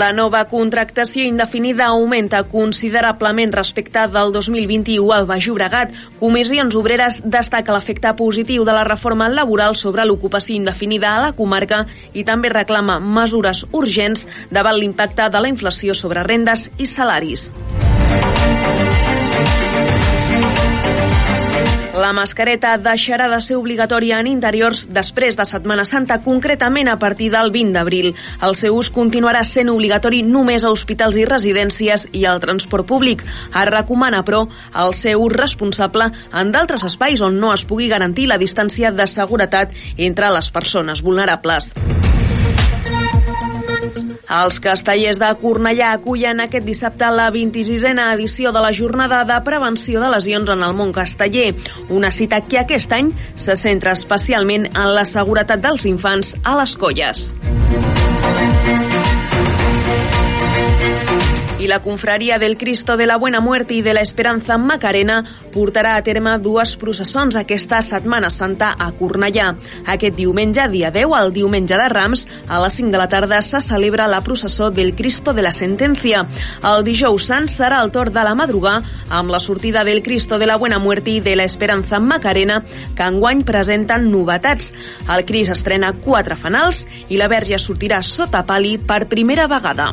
La nova contractació indefinida augmenta considerablement respecte del 2021 al Baix Llobregat. Comissions Obreres destaca l'efecte positiu de la reforma laboral sobre l'ocupació indefinida a la comarca i també reclama mesures urgents davant l'impacte de la inflació sobre rendes i salaris. La mascareta deixarà de ser obligatòria en interiors després de Setmana Santa, concretament a partir del 20 d'abril. El seu ús continuarà sent obligatori només a hospitals i residències i al transport públic. Es recomana, però, el seu ús responsable en d'altres espais on no es pugui garantir la distància de seguretat entre les persones vulnerables. Els castellers de Cornellà acullen aquest dissabte la 26a edició de la Jornada de Prevenció de Lesions en el món casteller, una cita que aquest any se centra especialment en la seguretat dels infants a les colles. I la confraria del Cristo de la Buena Muerte i de la Esperanza Macarena portarà a terme dues processons aquesta Setmana Santa a Cornellà. Aquest diumenge, dia 10, al diumenge de Rams, a les 5 de la tarda se celebra la processó del Cristo de la Sentència. El dijous sant serà el torn de la madrugà amb la sortida del Cristo de la Buena Muerte i de la Esperanza Macarena, que enguany presenten novetats. El Cris estrena quatre fanals i la Verge sortirà sota pali per primera vegada.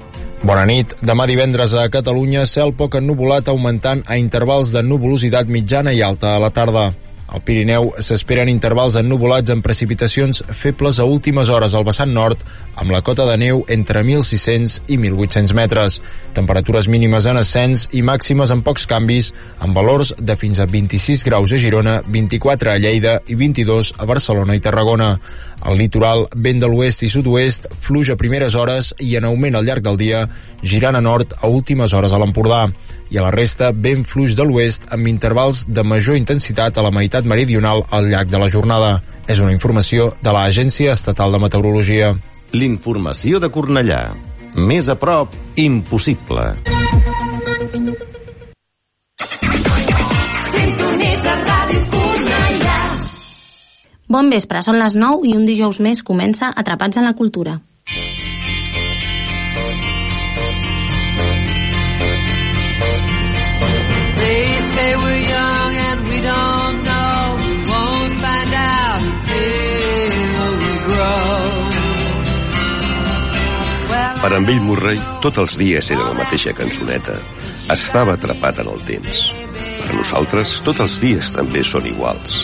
Bona nit. Demà divendres a Catalunya, cel poc ennubulat augmentant a intervals de nuvolositat mitjana i alta a la tarda. Al Pirineu s'esperen intervals ennubulats amb precipitacions febles a últimes hores al vessant nord, amb la cota de neu entre 1.600 i 1.800 metres. Temperatures mínimes en ascens i màximes amb pocs canvis, amb valors de fins a 26 graus a Girona, 24 a Lleida i 22 a Barcelona i Tarragona. Al litoral, vent de l'oest i sud-oest, fluix a primeres hores i en augment al llarg del dia, girant a nord a últimes hores a l'Empordà. I a la resta, vent fluix de l'oest amb intervals de major intensitat a la meitat meridional al llarg de la jornada. És una informació de l'Agència Estatal de Meteorologia. L'informació de Cornellà. Més a prop, impossible. Bon vespre, són les 9 i un dijous més comença Atrapats en la Cultura. They say we're young and we don't know. We won't find out until we grow. Per amb ell Murray, tots els dies era la mateixa cançoneta. Estava atrapat en el temps. Per nosaltres, tots els dies també són iguals.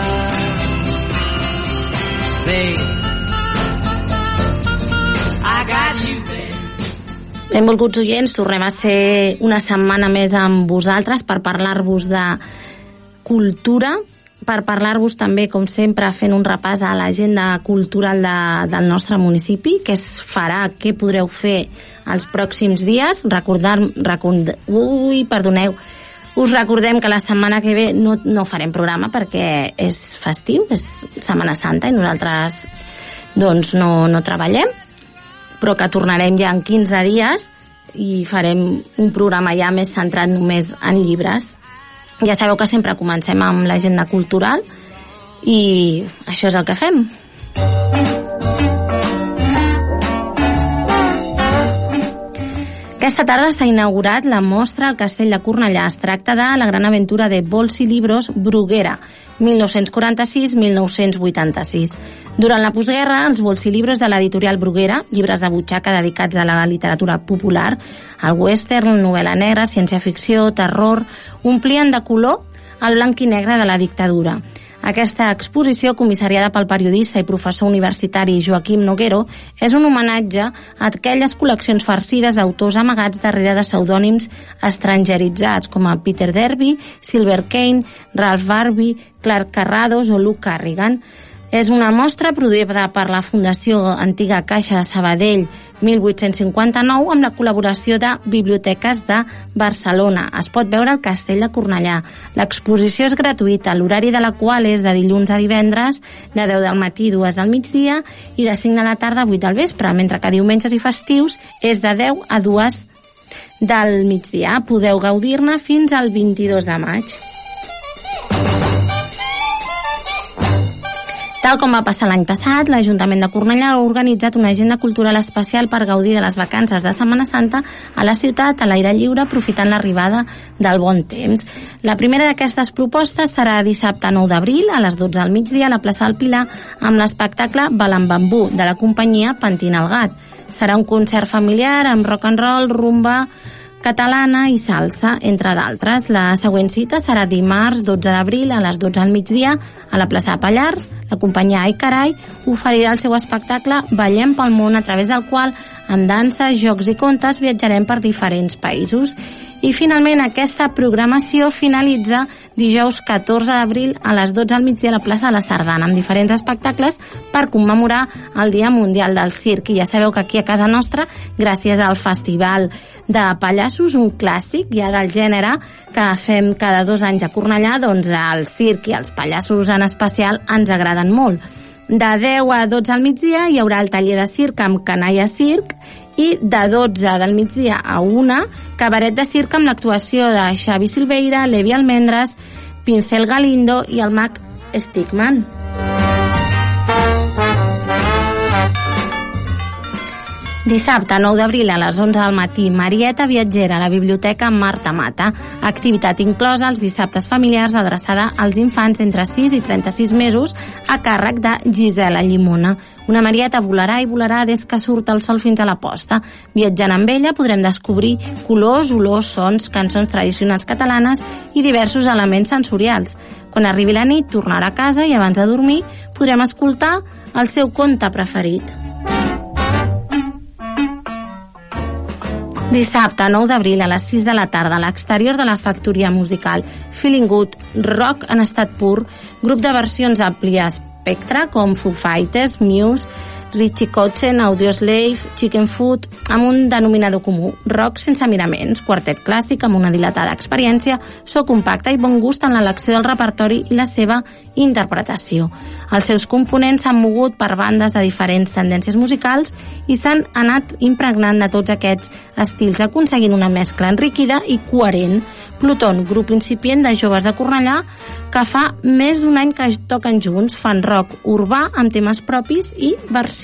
Benvolguts oients, tornem a ser una setmana més amb vosaltres per parlar-vos de cultura, per parlar-vos també, com sempre, fent un repàs a l'agenda cultural de, del nostre municipi, què es farà, què podreu fer els pròxims dies. Recordar, record... Ui, perdoneu, us recordem que la setmana que ve no, no farem programa perquè és festiu, és Setmana Santa i nosaltres doncs no, no treballem, però que tornarem ja en 15 dies i farem un programa ja més centrat només en llibres. Ja sabeu que sempre comencem amb l'agenda cultural i això és el que fem. Què Aquesta tarda s'ha inaugurat la mostra al Castell de Cornellà. Es tracta de la gran aventura de Bols i Libros Bruguera, 1946-1986. Durant la postguerra, els bolsilibros de l'editorial Bruguera, llibres de butxaca dedicats a la literatura popular, al western, novel·la negra, ciència-ficció, terror, omplien de color el blanc i negre de la dictadura. Aquesta exposició, comissariada pel periodista i professor universitari Joaquim Noguero, és un homenatge a aquelles col·leccions farcides d'autors amagats darrere de pseudònims estrangeritzats, com a Peter Derby, Silver Kane, Ralph Barbie, Clark Carrados o Luke Carrigan. És una mostra produïda per la Fundació Antiga Caixa de Sabadell 1859 amb la col·laboració de Biblioteques de Barcelona. Es pot veure al Castell de Cornellà. L'exposició és gratuïta, l'horari de la qual és de dilluns a divendres, de 10 del matí a 2 del migdia i de 5 de la tarda a 8 del vespre, mentre que diumenges i festius és de 10 a 2 del migdia. Podeu gaudir-ne fins al 22 de maig. Tal com va passar l'any passat, l'Ajuntament de Cornellà ha organitzat una agenda cultural especial per gaudir de les vacances de Setmana Santa a la ciutat a l'aire lliure aprofitant l'arribada del bon temps. La primera d'aquestes propostes serà dissabte 9 d'abril a les 12 del migdia a la plaça del Pilar amb l'espectacle Balambambú de la companyia Pantina el Gat. Serà un concert familiar amb rock and roll, rumba, catalana i salsa, entre d'altres. La següent cita serà dimarts 12 d'abril a les 12 al migdia a la plaça de Pallars. La companyia Ai Carai oferirà el seu espectacle Ballem pel món, a través del qual, amb dansa, jocs i contes, viatjarem per diferents països. I finalment aquesta programació finalitza dijous 14 d'abril a les 12 al migdia a la plaça de la Sardana amb diferents espectacles per commemorar el Dia Mundial del Circ i ja sabeu que aquí a casa nostra gràcies al Festival de Pallassos un clàssic ja del gènere que fem cada dos anys a Cornellà doncs el circ i els pallassos en especial ens agraden molt de 10 a 12 al migdia hi haurà el taller de circ amb Canalla Circ i de 12 del migdia a 1 cabaret de circ amb l'actuació de Xavi Silveira, Levi Almendres, Pincel Galindo i el mag Stigman. Dissabte, 9 d'abril, a les 11 del matí, Marieta Viatgera a la Biblioteca Marta Mata. Activitat inclosa els dissabtes familiars adreçada als infants entre 6 i 36 mesos a càrrec de Gisela Llimona. Una Marieta volarà i volarà des que surt el sol fins a la posta. Viatjant amb ella podrem descobrir colors, olors, sons, cançons tradicionals catalanes i diversos elements sensorials. Quan arribi la nit, tornarà a casa i abans de dormir podrem escoltar el seu conte preferit. Dissabte, 9 d'abril, a les 6 de la tarda, a l'exterior de la factoria musical Feeling Good, rock en estat pur, grup de versions àmplia espectre com Foo Fighters, Muse, Richie Kotzen, Audioslave, Chicken Food, amb un denominador comú, rock sense miraments, quartet clàssic amb una dilatada experiència, so compacte i bon gust en l'elecció del repertori i la seva interpretació. Els seus components s'han mogut per bandes de diferents tendències musicals i s'han anat impregnant de tots aquests estils, aconseguint una mescla enriquida i coherent. Pluton, grup incipient de joves de Cornellà que fa més d'un any que toquen junts, fan rock urbà amb temes propis i versions.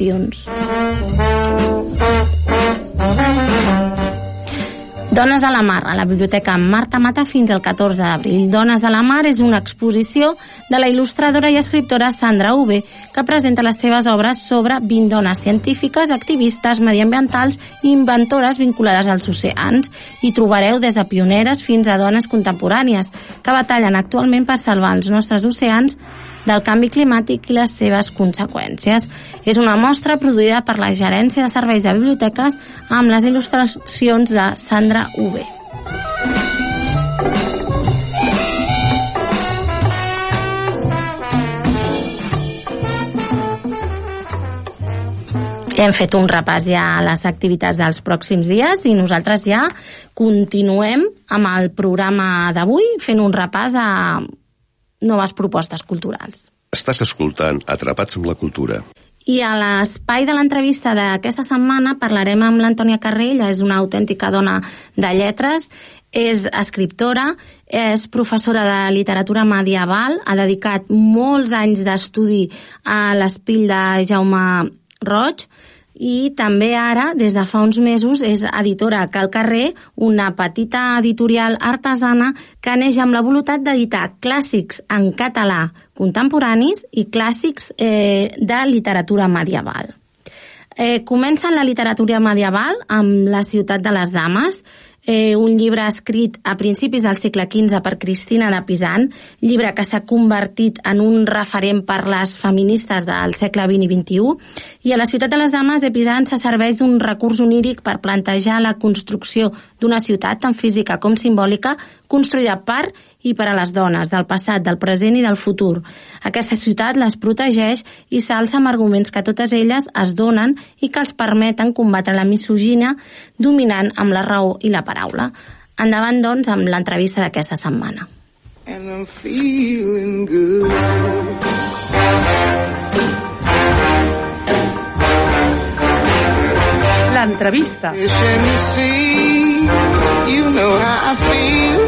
Dones de la Mar, a la Biblioteca Marta Mata fins al 14 d'abril. Dones de la Mar és una exposició de la il·lustradora i escriptora Sandra Uve, que presenta les seves obres sobre 20 dones científiques, activistes, mediambientals i inventores vinculades als oceans. Hi trobareu des de pioneres fins a dones contemporànies, que batallen actualment per salvar els nostres oceans del canvi climàtic i les seves conseqüències. És una mostra produïda per la Gerència de Serveis de Biblioteques amb les il·lustracions de Sandra UB. Hem fet un repàs ja a les activitats dels pròxims dies i nosaltres ja continuem amb el programa d'avui fent un repàs a noves propostes culturals. Estàs escoltant Atrapats amb la cultura. I a l'espai de l'entrevista d'aquesta setmana parlarem amb l'Antònia Carrell, és una autèntica dona de lletres, és escriptora, és professora de literatura medieval, ha dedicat molts anys d'estudi a l'espill de Jaume Roig i també ara, des de fa uns mesos, és editora Cal Carrer, una petita editorial artesana que neix amb la voluntat d'editar clàssics en català contemporanis i clàssics eh, de literatura medieval. Eh, comença en la literatura medieval amb La ciutat de les dames, eh, un llibre escrit a principis del segle XV per Cristina de Pisan, llibre que s'ha convertit en un referent per les feministes del segle XX i XXI, i a la ciutat de les dames de Pisan se serveix d'un recurs oníric per plantejar la construcció d'una ciutat, tant física com simbòlica, construïda per i per a les dones, del passat, del present i del futur. Aquesta ciutat les protegeix i s'alça amb arguments que totes elles es donen i que els permeten combatre la misogina dominant amb la raó i la paraula. Endavant, doncs, amb l'entrevista d'aquesta setmana. and I'm feeling good. L'entrevista. You know how I feel.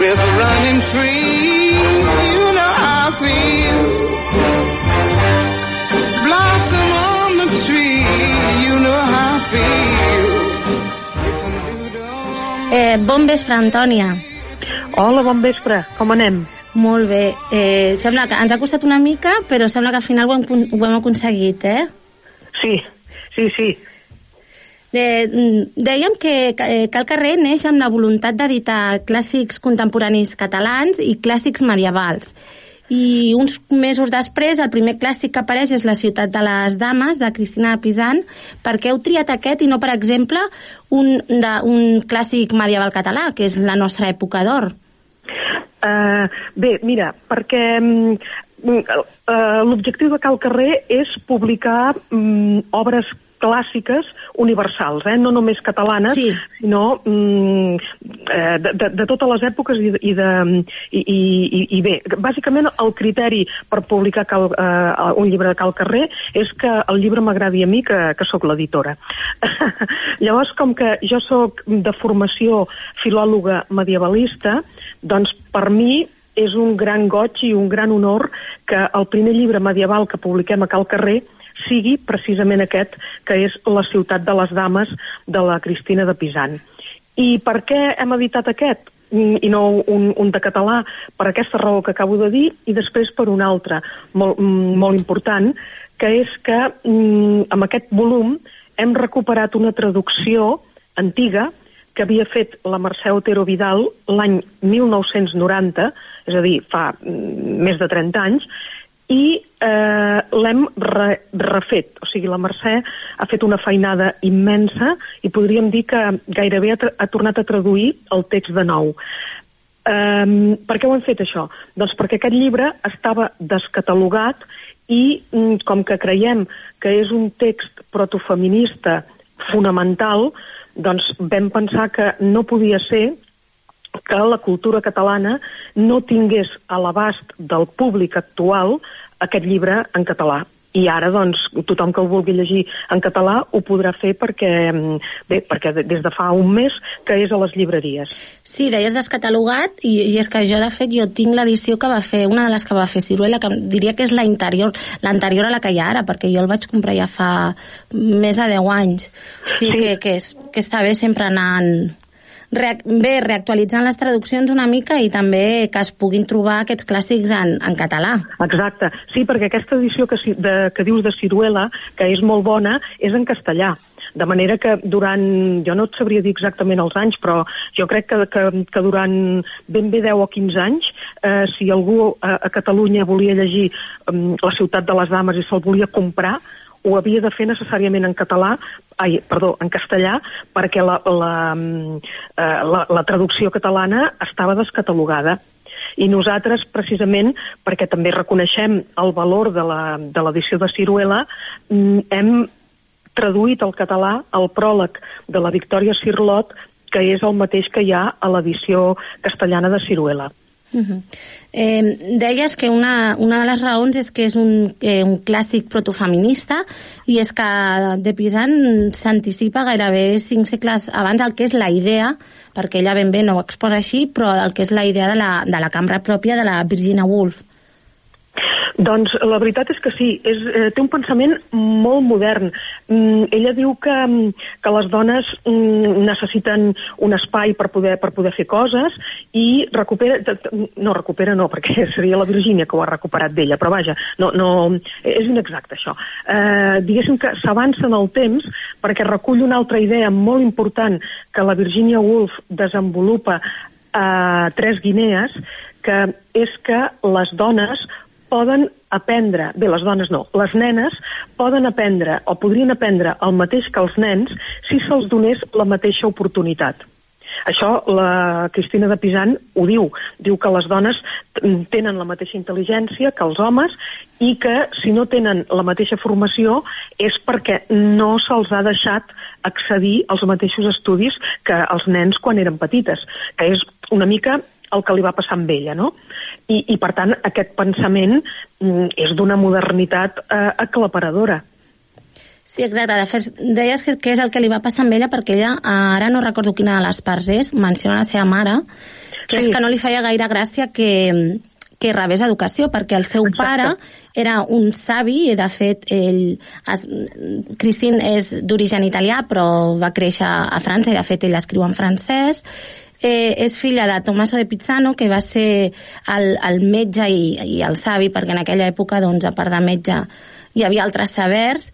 River running free, you know how I feel. Blossom on the tree, you know how I feel. Eh, bon vespre, Antònia. Hola, bon vespre. Com anem? Molt bé. Eh, sembla que ens ha costat una mica, però sembla que al final ho hem, ho hem aconseguit, eh? Sí, sí, sí. Eh, mm, dèiem que eh, Cal Carrer neix amb la voluntat d'editar clàssics contemporanis catalans i clàssics medievals. I uns mesos després, el primer clàssic que apareix és La ciutat de les dames, de Cristina de Pisan. Per què heu triat aquest i no, per exemple, un, de, un clàssic medieval català, que és la nostra època d'or? Uh, bé, mira, perquè uh, l'objectiu de Cal Carrer és publicar mm, obres clàssiques universals, eh? no només catalanes, Sí. sinó mm, eh, de, de, de totes les èpoques i, de- i, de, i, i, i, i bé, bàsicament el criteri per publicar cal, eh, un llibre de Cal Carrer és que el llibre m'agradi a mi, que, que sóc l'editora. Llavors, com que jo sóc de formació filòloga medievalista, doncs per mi és un gran goig i un gran honor que el primer llibre medieval que publiquem a Cal Carrer sigui precisament aquest, que és La ciutat de les dames, de la Cristina de Pisan. I per què hem editat aquest? Mm, i no un, un de català per aquesta raó que acabo de dir i després per una altra molt, mm, molt important que és que mm, amb aquest volum hem recuperat una traducció antiga que havia fet la Mercè Otero Vidal l'any 1990, és a dir, fa més de 30 anys, i eh, l'hem re, refet. O sigui, la Mercè ha fet una feinada immensa i podríem dir que gairebé ha, ha tornat a traduir el text de nou. Um, per què ho hem fet això? Doncs perquè aquest llibre estava descatalogat i mm, com que creiem que és un text protofeminista fonamental, doncs vam pensar que no podia ser que la cultura catalana no tingués a l'abast del públic actual aquest llibre en català. I ara, doncs, tothom que ho vulgui llegir en català ho podrà fer perquè, mm, bé, perquè de- des de fa un mes que és a les llibreries. Sí, deies descatalogat i, i és que jo, de fet, jo tinc l'edició que va fer, una de les que va fer Ciruela, que diria que és la interior, l'anterior a la que hi ha ara, perquè jo el vaig comprar ja fa més de 10 anys. O sigui Sí. que, que, és, que està bé sempre anant reac bé, reactualitzant les traduccions una mica i també que es puguin trobar aquests clàssics en, en català. Exacte. Sí, perquè aquesta edició que, de, que dius de Ciruela, que és molt bona, és en castellà. De manera que durant, jo no et sabria dir exactament els anys, però jo crec que, que, que durant ben bé 10 o 15 anys, eh, si algú a, a Catalunya volia llegir um, La ciutat de les dames i se'l volia comprar, ho havia de fer necessàriament en català, ai, perdó, en castellà, perquè la, la, mm, eh, la, la traducció catalana estava descatalogada. I nosaltres, precisament, perquè també reconeixem el valor de la- de l'edició de, Ciruela, mm, hem traduït al català el pròleg de la Victòria Cirlot, que és el mateix que hi ha a l'edició castellana de Ciruela. Uh -huh. eh, deies que una, una de les raons és que és un, eh, un clàssic protofeminista i és que de Pisan s'anticipa gairebé cinc segles abans el que és la idea, perquè ella ben bé no ho exposa així, però el que és la idea de la, de la cambra pròpia de la Virginia Woolf. Doncs la veritat és que sí, és, eh, té un pensament molt modern. Mm, ella diu que, mm, que les dones mm, necessiten un espai per poder, per poder fer coses i recupera, no recupera no, perquè seria la Virgínia que ho ha recuperat d'ella, però vaja, no, no, és inexacte això. Eh, diguéssim que s'avança en el temps perquè recull una altra idea molt important que la Virginia Woolf desenvolupa a Tres Guinees, que és que les dones poden aprendre, bé, les dones no, les nenes poden aprendre o podrien aprendre el mateix que els nens si se'ls donés la mateixa oportunitat. Això la Cristina de Pisan ho diu. Diu que les dones tenen la mateixa intel·ligència que els homes i que si no tenen la mateixa formació és perquè no se'ls ha deixat accedir als mateixos estudis que els nens quan eren petites, que és una mica el que li va passar amb ella, no? I, i per tant, aquest pensament mm, és d'una modernitat eh, aclaparadora. Sí, exacte. De fet, deies que, que és el que li va passar amb ella perquè ella, eh, ara no recordo quina de les parts és, menciona la seva mare, que sí. és que no li feia gaire gràcia que, que rebés educació, perquè el seu Exacte. pare era un savi, i de fet ell, es, Christine és d'origen italià, però va créixer a França, i de fet ell escriu en francès, eh, és filla de Tommaso de Pizzano, que va ser el, el metge i, i el savi, perquè en aquella època, doncs, a part de metge, hi havia altres sabers,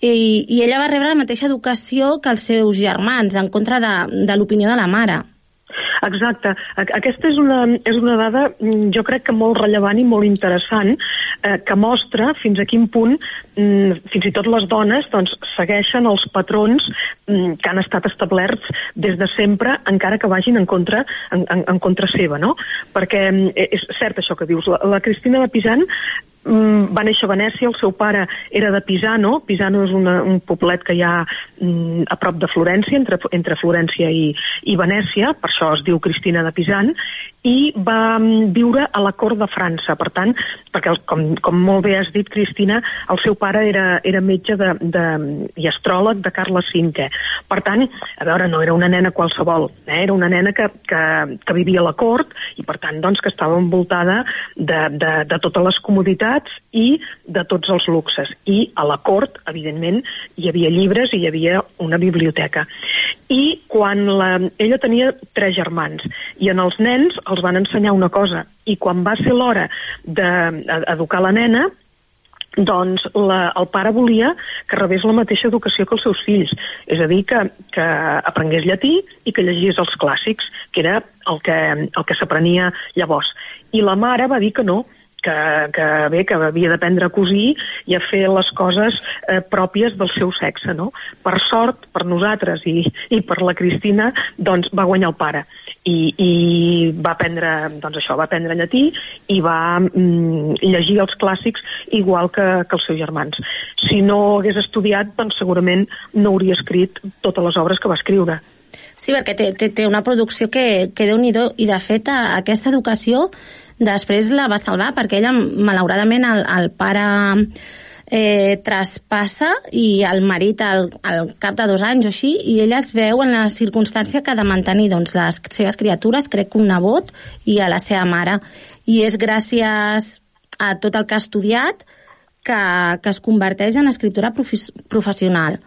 i, i ella va rebre la mateixa educació que els seus germans, en contra de, de l'opinió de la mare. Exacte. Aquesta és una, és una dada, mm, jo crec que molt rellevant i molt interessant, eh, que mostra fins a quin punt mm, fins i tot les dones doncs, segueixen els patrons mm, que han estat establerts des de sempre, encara que vagin en contra, en, en, en contra seva, no? Perquè mm, és cert això que dius. La, la Cristina de Pisan mm, va néixer a Venècia, el seu pare era de Pisano, Pisano és una, un poblet que hi ha mm, a prop de Florència, entre, entre Florència i, i Venècia, per això es diu Cristina de Pisan, i va mm, viure a la cort de França, per tant, perquè com, com molt bé has dit, Cristina, el seu pare era, era metge de, de, i astròleg de Carles V. Per tant, a veure, no era una nena qualsevol, eh? era una nena que, que, que vivia a la cort i per tant doncs, que estava envoltada de, de, de totes les comoditats i de tots els luxes. I a la cort, evidentment, hi havia llibres i hi havia una biblioteca. I quan la, ella tenia tres germans i en els nens els van ensenyar una cosa i quan va ser l'hora d'educar la nena doncs la, el pare volia que rebés la mateixa educació que els seus fills, és a dir, que, que aprengués llatí i que llegís els clàssics, que era el que, el que s'aprenia llavors. I la mare va dir que no, que, que bé, que havia d'aprendre a cosir i a fer les coses eh, pròpies del seu sexe, no? Per sort, per nosaltres i, i per la Cristina, doncs va guanyar el pare i, i va aprendre, doncs això, va aprendre llatí i va mm, llegir els clàssics igual que, que els seus germans. Si no hagués estudiat, doncs segurament no hauria escrit totes les obres que va escriure. Sí, perquè té, té, té una producció que, que déu nhi i de fet aquesta educació després la va salvar perquè ella malauradament el, el pare eh, traspassa i el marit al, al cap de dos anys o així i ella es veu en la circumstància que ha de mantenir doncs, les seves criatures, crec que un nebot i a la seva mare i és gràcies a tot el que ha estudiat que, que es converteix en escriptora profes professional.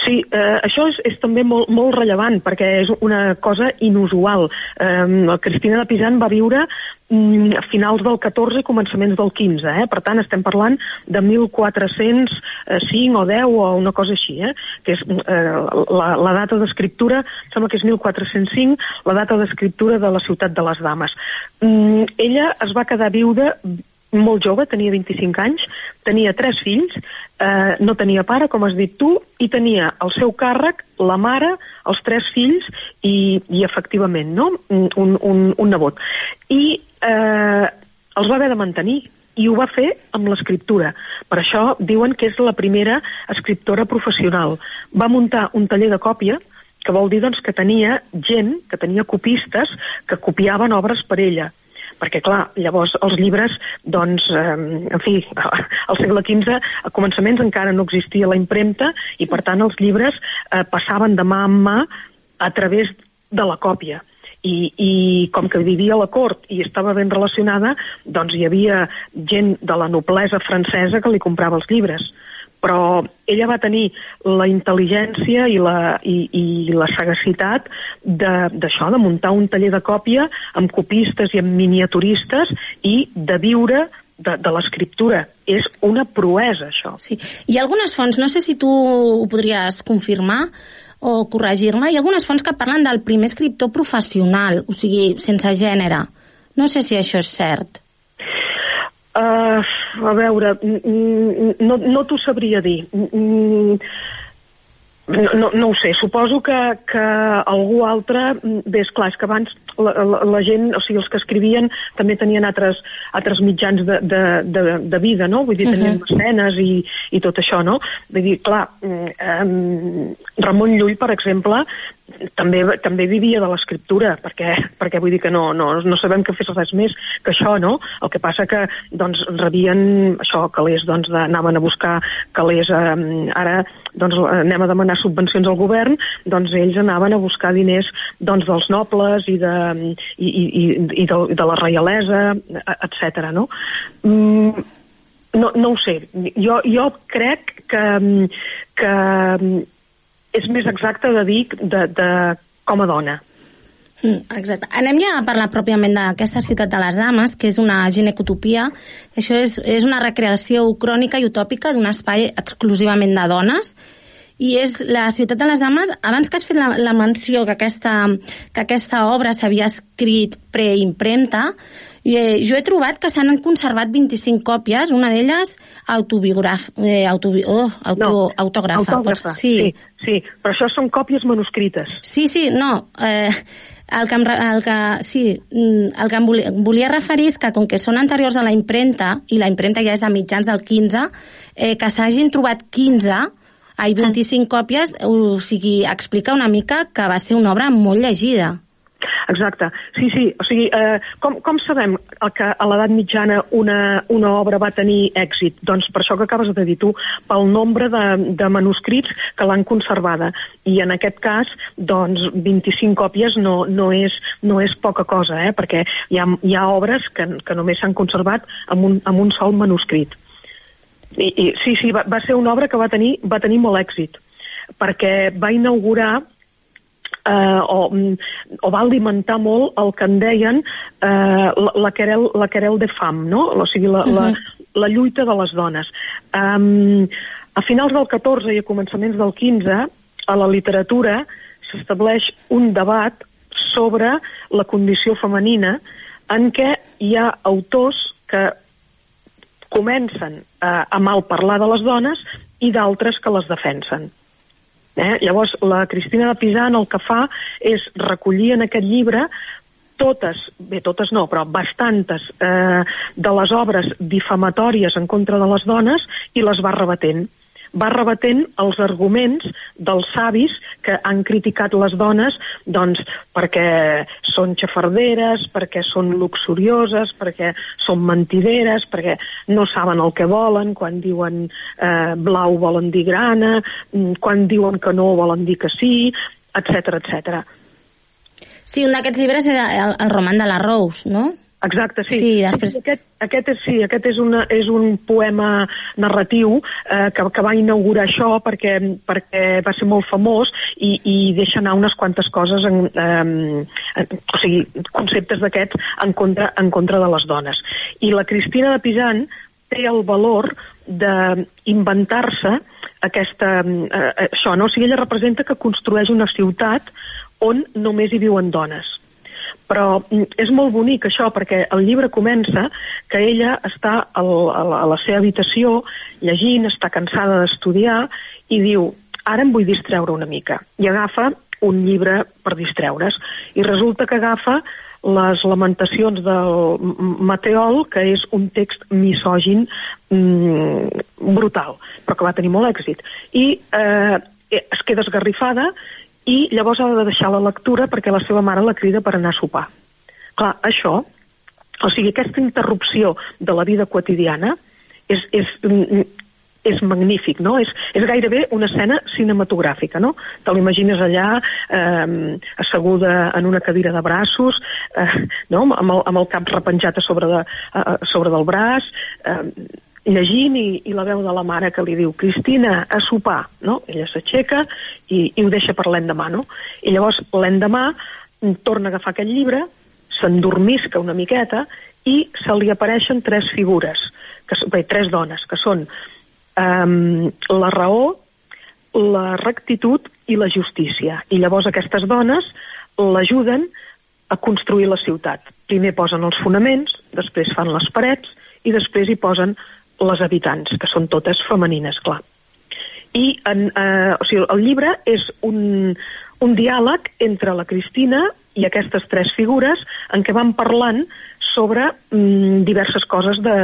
Sí, eh, això és, és també molt, molt rellevant perquè és una cosa inusual. Eh, Cristina de Pisan va viure a finals del 14 i començaments del 15, eh? per tant estem parlant de 1405 o 10 o una cosa així, eh? que és eh, la, la data d'escriptura, sembla que és 1405, la data d'escriptura de la ciutat de les dames. Mm, ella es va quedar viuda molt jove, tenia 25 anys, tenia tres fills, eh, no tenia pare, com has dit tu, i tenia el seu càrrec, la mare, els tres fills i, i efectivament, no?, un, un, un nebot. I eh, els va haver de mantenir, i ho va fer amb l'escriptura. Per això diuen que és la primera escriptora professional. Va muntar un taller de còpia, que vol dir doncs, que tenia gent, que tenia copistes, que copiaven obres per ella perquè clar, llavors els llibres doncs, eh, en fi, al segle XV a començaments encara no existia la impremta i per tant els llibres eh, passaven de mà en mà a través de la còpia. I, i com que vivia a la cort i estava ben relacionada, doncs hi havia gent de la noblesa francesa que li comprava els llibres però ella va tenir la intel·ligència i la, i, i la sagacitat d'això, de, de muntar un taller de còpia amb copistes i amb miniaturistes i de viure de, de l'escriptura. És una proesa, això. Sí. Hi ha algunes fonts, no sé si tu ho podries confirmar o corregir-me, hi ha algunes fonts que parlen del primer escriptor professional, o sigui, sense gènere. No sé si això és cert. Uh, a veure, no, no t'ho sabria dir. No, no, no ho sé, suposo que, que algú altre, bé, esclar, és que abans la, la, la gent, o sigui, els que escrivien també tenien altres, altres mitjans de, de, de, de vida, no? Vull dir, tenien uh -huh. escenes i, i tot això, no? Vull dir, clar, eh, Ramon Llull, per exemple, també, també vivia de l'escriptura, perquè, perquè vull dir que no, no, no sabem que fes res més que això, no? El que passa que doncs, rebien això, calés, doncs, de, anaven a buscar calés, eh, ara doncs, anem a demanar subvencions al govern, doncs ells anaven a buscar diners doncs, dels nobles i de, i, i, i, de, de la reialesa, etc. no? Mm, no, no ho sé. Jo, jo crec que, que és més exacte de dir de, de com a dona. Mm, exacte. Anem ja a parlar pròpiament d'aquesta ciutat de les dames, que és una ginecotopia. Això és, és una recreació crònica i utòpica d'un espai exclusivament de dones, i és la ciutat de les dames, abans que has fet la, la menció que aquesta, que aquesta obra s'havia escrit preimpremta, i, eh, jo he trobat que s'han conservat 25 còpies, una d'elles autobiograf... Eh, autobi oh, auto, no, autògrafa. autògrafa sí. sí. sí, però això són còpies manuscrites. Sí, sí, no. Eh, el que, em, el que, sí, mm, el que em volia, volia referir és que com que són anteriors a la impremta, i la impremta ja és de mitjans del 15, eh, que s'hagin trobat 15 ai, 25 còpies, o sigui, explica una mica que va ser una obra molt llegida. Exacte. Sí, sí. O sigui, eh, com, com sabem que a l'edat mitjana una, una obra va tenir èxit? Doncs per això que acabes de dir tu, pel nombre de, de manuscrits que l'han conservada. I en aquest cas, doncs, 25 còpies no, no, és, no és poca cosa, eh? perquè hi ha, hi ha obres que, que només s'han conservat amb un, amb un sol manuscrit. I, i sí, sí, va, va ser una obra que va tenir, va tenir molt èxit perquè va inaugurar eh, o, o va alimentar molt el que en deien eh, la, la, querel, la querel de fam, no? o sigui, la, uh -huh. la, mhm. la lluita de les dones. Um, a finals del 14 i a començaments del 15, a la literatura s'estableix un debat sobre la condició femenina en què hi ha autors que comencen eh, a mal parlar de les dones i d'altres que les defensen. Eh? Llavors, la Cristina de Pisan el que fa és recollir en aquest llibre totes, bé, totes no, però bastantes eh, de les obres difamatòries en contra de les dones i les va rebatent va rebatent els arguments dels savis que han criticat les dones doncs, perquè són xafarderes, perquè són luxurioses, perquè són mentideres, perquè no saben el que volen, quan diuen eh, blau volen dir grana, mm, quan diuen que no volen dir que sí, etc etc. Sí, un d'aquests llibres és el, el roman de la Rose, no? Exacte, sí. sí després... aquest, aquest és, sí, aquest és, una, és un poema narratiu eh, que, que va inaugurar això perquè, perquè va ser molt famós i, i deixa anar unes quantes coses, en, eh, en, o sigui, conceptes d'aquests en, contra, en contra de les dones. I la Cristina de Pisan té el valor d'inventar-se aquesta, eh, això, no? O sigui, ella representa que construeix una ciutat on només hi viuen dones però mm, és molt bonic això perquè el llibre comença que ella està al, a, la, a la seva habitació llegint, està cansada d'estudiar i diu, ara em vull distreure una mica i agafa un llibre per distreure's i resulta que agafa les lamentacions del Mateol, que és un text misògin mm, brutal, però que va tenir molt èxit. I eh, es queda esgarrifada i llavors ha de deixar la lectura perquè la seva mare la crida per anar a sopar. Clar, això, o sigui, aquesta interrupció de la vida quotidiana és, és, és magnífic, no? És, és gairebé una escena cinematogràfica, no? Te l'imagines allà eh, asseguda en una cadira de braços, eh, no? amb, el, amb el cap repenjat a sobre, de, a, a sobre del braç, eh, llegint i, i la veu de la mare que li diu Cristina, a sopar, no? Ella s'aixeca i, i ho deixa per l'endemà, no? I llavors l'endemà torna a agafar aquest llibre, s'endormisca una miqueta i se li apareixen tres figures, que, bé, tres dones, que són um, la raó, la rectitud i la justícia. I llavors aquestes dones l'ajuden a construir la ciutat. Primer posen els fonaments, després fan les parets i després hi posen les habitants, que són totes femenines, clar. I en, eh, o sigui, el llibre és un, un diàleg entre la Cristina i aquestes tres figures en què van parlant sobre mm, diverses coses de,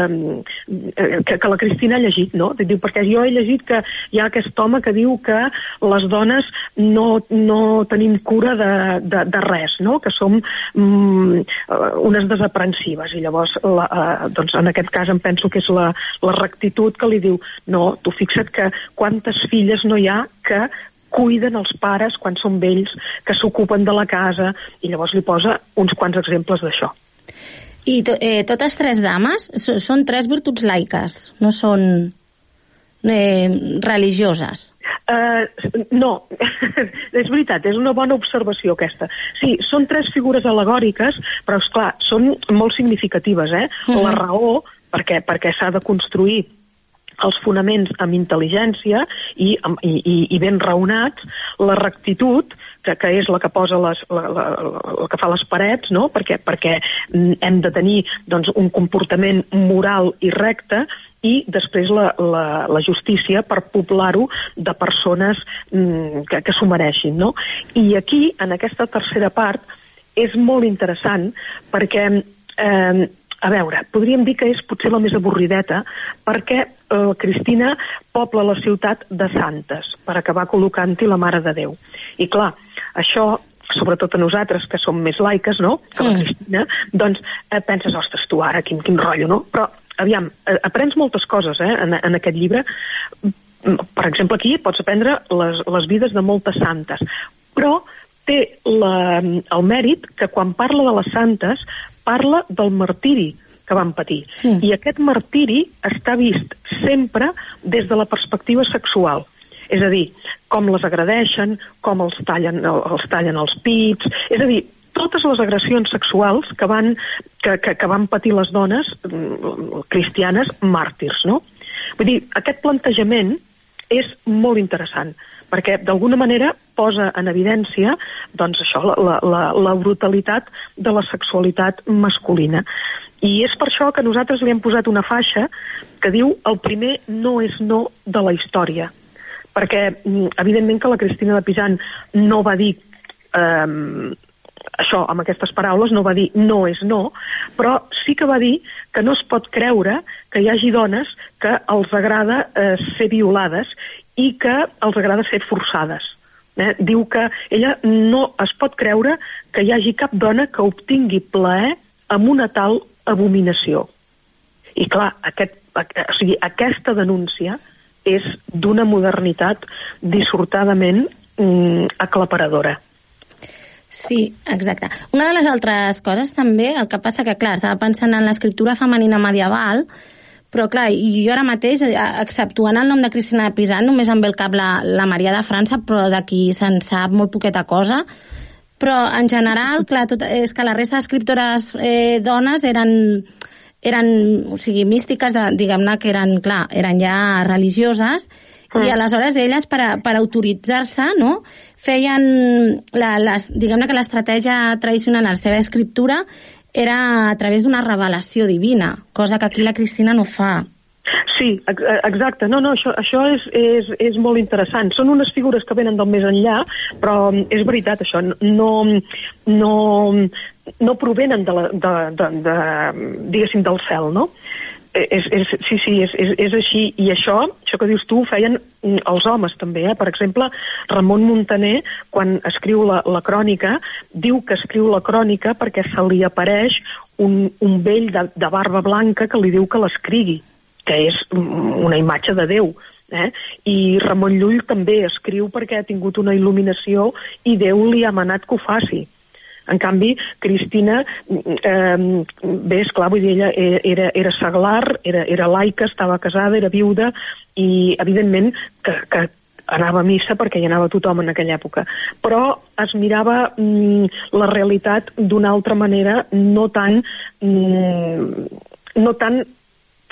eh, que, que la Cristina ha llegit, no? Diu, perquè jo he llegit que hi ha aquest home que diu que les dones no, no tenim cura de, de, de res, no? Que som mm, eh, unes desaprensives. I llavors, la, eh, doncs, en aquest cas em penso que és la, la rectitud que li diu no, tu fixa't que quantes filles no hi ha que cuiden els pares quan són vells, que s'ocupen de la casa, i llavors li posa uns quants exemples d'això. I to, eh, totes tres dames són tres virtuts laiques, no són eh, religioses. Uh, no, és veritat, és una bona observació aquesta. Sí, són tres figures alegòriques, però, és clar són molt significatives, eh? Uh -huh. La raó, perquè, perquè s'ha de construir els fonaments amb intel·ligència i, i, i, i ben raonats, la rectitud, que, que és la que posa les, la, la, la que fa les parets, no? perquè, perquè hem de tenir doncs, un comportament moral i recte, i després la, la, la justícia per poblar-ho de persones mm, que, que s'ho mereixin. No? I aquí, en aquesta tercera part, és molt interessant perquè eh, a veure, podríem dir que és potser la més avorrideta perquè eh, Cristina pobla la ciutat de santes per acabar col·locant-hi la Mare de Déu. I clar, això sobretot a nosaltres, que som més laiques, no?, que la Cristina, doncs eh, penses, ostres, tu ara, quin, quin rotllo, no? Però, aviam, eh, aprens moltes coses, eh, en, en aquest llibre. Per exemple, aquí pots aprendre les, les vides de moltes santes, però té la, el mèrit que quan parla de les santes parla del martiri que van patir. Mm. I aquest martiri està vist sempre des de la perspectiva sexual. És a dir, com les agradeixen, com els tallen, els tallen els pits... És a dir, totes les agressions sexuals que van, que, que, que van patir les dones mm, cristianes màrtirs, no? Vull dir, aquest plantejament és molt interessant perquè d'alguna manera posa en evidència doncs això, la, la, la brutalitat de la sexualitat masculina. I és per això que nosaltres li hem posat una faixa que diu el primer no és no de la història. Perquè, mm, evidentment que la Cristina de Pisan no va dir eh, això, amb aquestes paraules, no va dir no és no, però sí que va dir que no es pot creure que hi hagi dones que els agrada eh, ser violades i que els agrada ser forçades. Eh? Diu que ella no es pot creure que hi hagi cap dona que obtingui plaer amb una tal abominació. I clar, aquest, o sigui, aquesta denúncia és d'una modernitat dissortadament mm, aclaparadora. Sí, exacte. Una de les altres coses també, el que passa que, clar, estava pensant en l'escriptura femenina medieval, però clar, jo ara mateix, eh, exceptuant el nom de Cristina de Pisan, només em ve al cap la, la Maria de França, però d'aquí se'n sap molt poqueta cosa. Però en general, clar, tot, és que la resta d'escriptores eh, dones eren, eren, o sigui, místiques, diguem-ne, que eren, clar, eren ja religioses, mm. i aleshores elles, per, a, per autoritzar-se, no?, feien, la, les, diguem-ne que l'estratègia tradicional en la seva escriptura era a través d'una revelació divina, cosa que aquí la Cristina no fa. Sí, exacte. No, no, això, això és, és, és molt interessant. Són unes figures que venen del més enllà, però és veritat, això. No, no, no provenen de, la, de, de, de, diguéssim, del cel, no? És, és, sí, sí, és, és, és així. I això, això que dius tu, ho feien els homes també. Eh? Per exemple, Ramon Montaner, quan escriu la, la crònica, diu que escriu la crònica perquè se li apareix un, un vell de, de barba blanca que li diu que l'escrigui. que és una imatge de Déu. Eh? I Ramon Llull també escriu perquè ha tingut una il·luminació i Déu li ha manat que ho faci. En canvi, Cristina, eh, bé, esclar, vull dir, ella era, era seglar, era, era laica, estava casada, era viuda, i evidentment que, que anava a missa perquè hi anava tothom en aquella època. Però es mirava mm, la realitat d'una altra manera, no tan, mm, no tan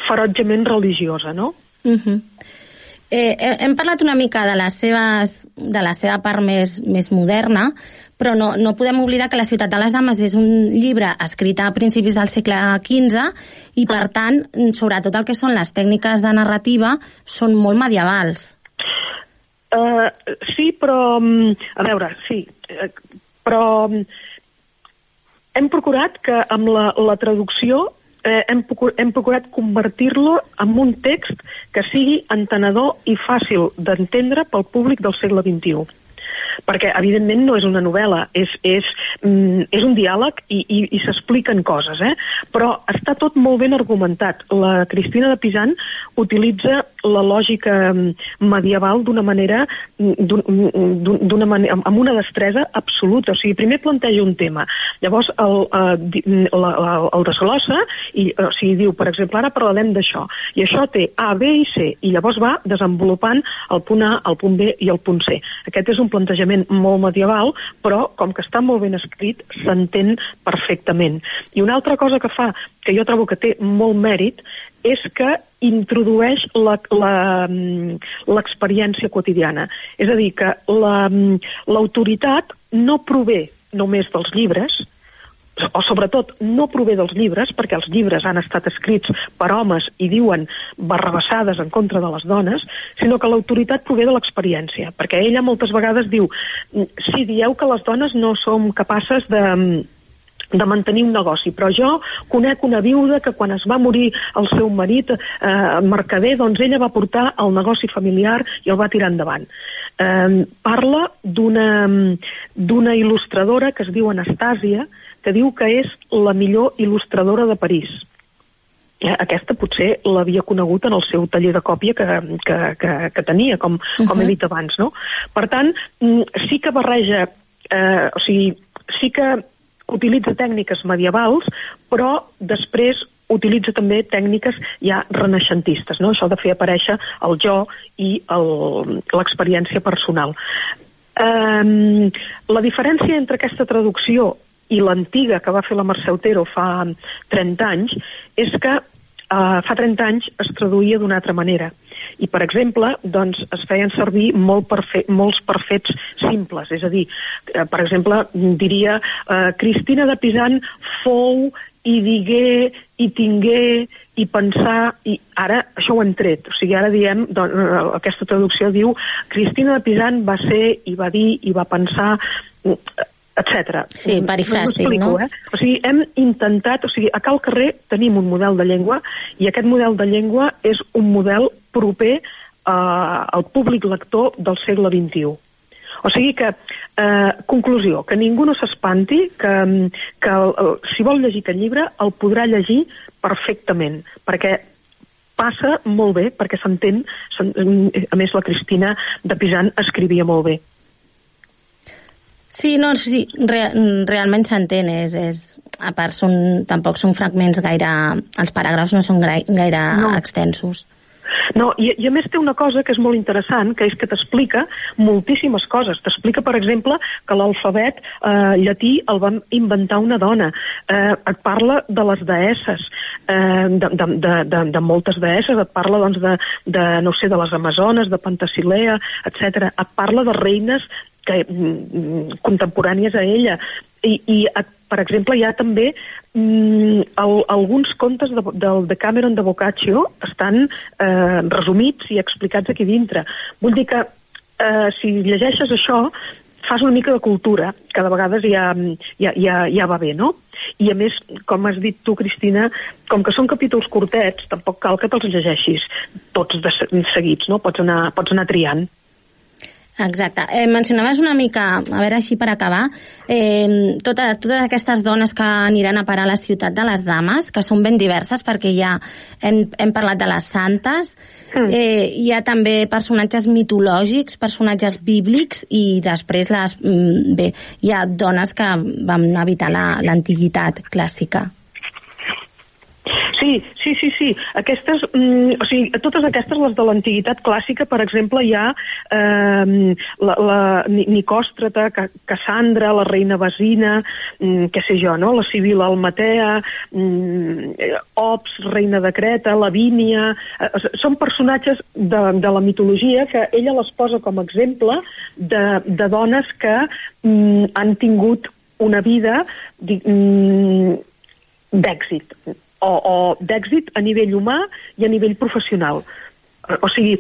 ferotgement religiosa, no? Uh -huh. eh, hem parlat una mica de, les seves, de la seva part més, més moderna, però no, no podem oblidar que La ciutat de les dames és un llibre escrit a principis del segle XV i, per tant, sobretot el que són les tècniques de narrativa són molt medievals. Uh, sí, però... mm, A veure, sí, eh, però mm, hem procurat que amb la, la traducció eh, hem, hem procurat convertir-lo en un text que sigui entenedor i fàcil d'entendre pel públic del segle XXI perquè evidentment no és una novel·la, és, és, mm, és un diàleg i, i, i s'expliquen coses, eh? però està tot molt ben argumentat. La Cristina de Pisan utilitza la lògica mm, medieval d'una manera, mm, d'una manera, amb una destresa absoluta. O sigui, primer planteja un tema, llavors el, el, el, el desglossa i o sigui, diu, per exemple, ara parlarem d'això, i això té A, B i C, i llavors va desenvolupant el punt A, el punt B i el punt C. Aquest és un plantejament molt medieval, però com que està molt ben escrit, s'entén perfectament. I una altra cosa que fa, que jo trobo que té molt mèrit, és que introdueix l'experiència quotidiana. És a dir, que l'autoritat la, no prové només dels llibres, o sobretot no prové dels llibres, perquè els llibres han estat escrits per homes i diuen barrabassades en contra de les dones, sinó que l'autoritat prové de l'experiència, perquè ella moltes vegades diu si dieu que les dones no som capaces de de mantenir un negoci, però jo conec una viuda que quan es va morir el seu marit eh, mercader, doncs ella va portar el negoci familiar i el va tirar endavant. Eh, parla d'una il·lustradora que es diu Anastàsia, que diu que és la millor il·lustradora de París. Eh, aquesta potser l'havia conegut en el seu taller de còpia que, que, que, que tenia, com, uh -huh. com he dit abans, no? Per tant, mm, sí que barreja, eh, o sigui, sí que utilitza tècniques medievals, però després utilitza també tècniques ja renaixentistes, no? això de fer aparèixer el jo i l'experiència personal. Um, la diferència entre aquesta traducció i l'antiga que va fer la Mercè Otero fa 30 anys és que uh, fa 30 anys es traduïa d'una altra manera. I per exemple doncs, es feien servir molt perfe molts perfets simples. És a dir, uh, per exemple diria uh, Cristina de Pisan fou i digué i tingué i pensar i ara això ho han tret. O sigui ara diem, doncs, aquesta traducció diu Cristina de Pisan va ser i va dir i va pensar etc. Sí, perifràstic, no? Eh? O sigui, hem intentat, o sigui, a Cal Carrer tenim un model de llengua i aquest model de llengua és un model proper eh, al públic lector del segle XXI. O sigui que, eh, conclusió, que ningú no s'espanti, que, que si vol llegir aquest llibre el podrà llegir perfectament, perquè passa molt bé, perquè s'entén, a més la Cristina de Pisan escrivia molt bé. Sí, no, sí, re, realment s'entén, és, és, a part són, tampoc són fragments gaire, els paràgrafs no són gaire, no. extensos. No, i, i a més té una cosa que és molt interessant, que és que t'explica moltíssimes coses. T'explica, per exemple, que l'alfabet eh, llatí el va inventar una dona. Eh, et parla de les deesses, eh, de, de, de, de, de moltes deesses, et parla, doncs, de, de, no sé, de les amazones, de Pantasilea, etc. Et parla de reines que, mm, contemporànies a ella i, i per exemple hi ha també mm, el, alguns contes de, del de Cameron de Boccaccio estan eh, resumits i explicats aquí dintre vull dir que eh, si llegeixes això fas una mica de cultura, que de vegades ja, ja, ja, ja va bé, no? I a més, com has dit tu, Cristina, com que són capítols curtets, tampoc cal que te'ls llegeixis tots de seguits, no? Pots anar, pots anar triant. Exacte. Eh, mencionaves una mica, a veure així per acabar, eh, totes, totes aquestes dones que aniran a parar a la ciutat de les dames, que són ben diverses perquè ja hem, hem parlat de les santes, eh, hi ha també personatges mitològics, personatges bíblics i després les, mm, bé, hi ha dones que van evitar la- l'antiguitat clàssica. Sí, sí, sí, sí. Aquestes, mm, o sigui, totes aquestes, les de l'antiguitat clàssica, per exemple, hi ha eh, la, la Ni- Nicòstrata, Ca- Cassandra, la reina Basina, mm, què sé jo, no? la Sibila Almatea, mm, Ops, reina de Creta, Lavínia... Eh, són personatges de, de la mitologia que ella les posa com a exemple de, de dones que mm, han tingut una vida mm, d'èxit o, o d'èxit a nivell humà i a nivell professional. O sigui,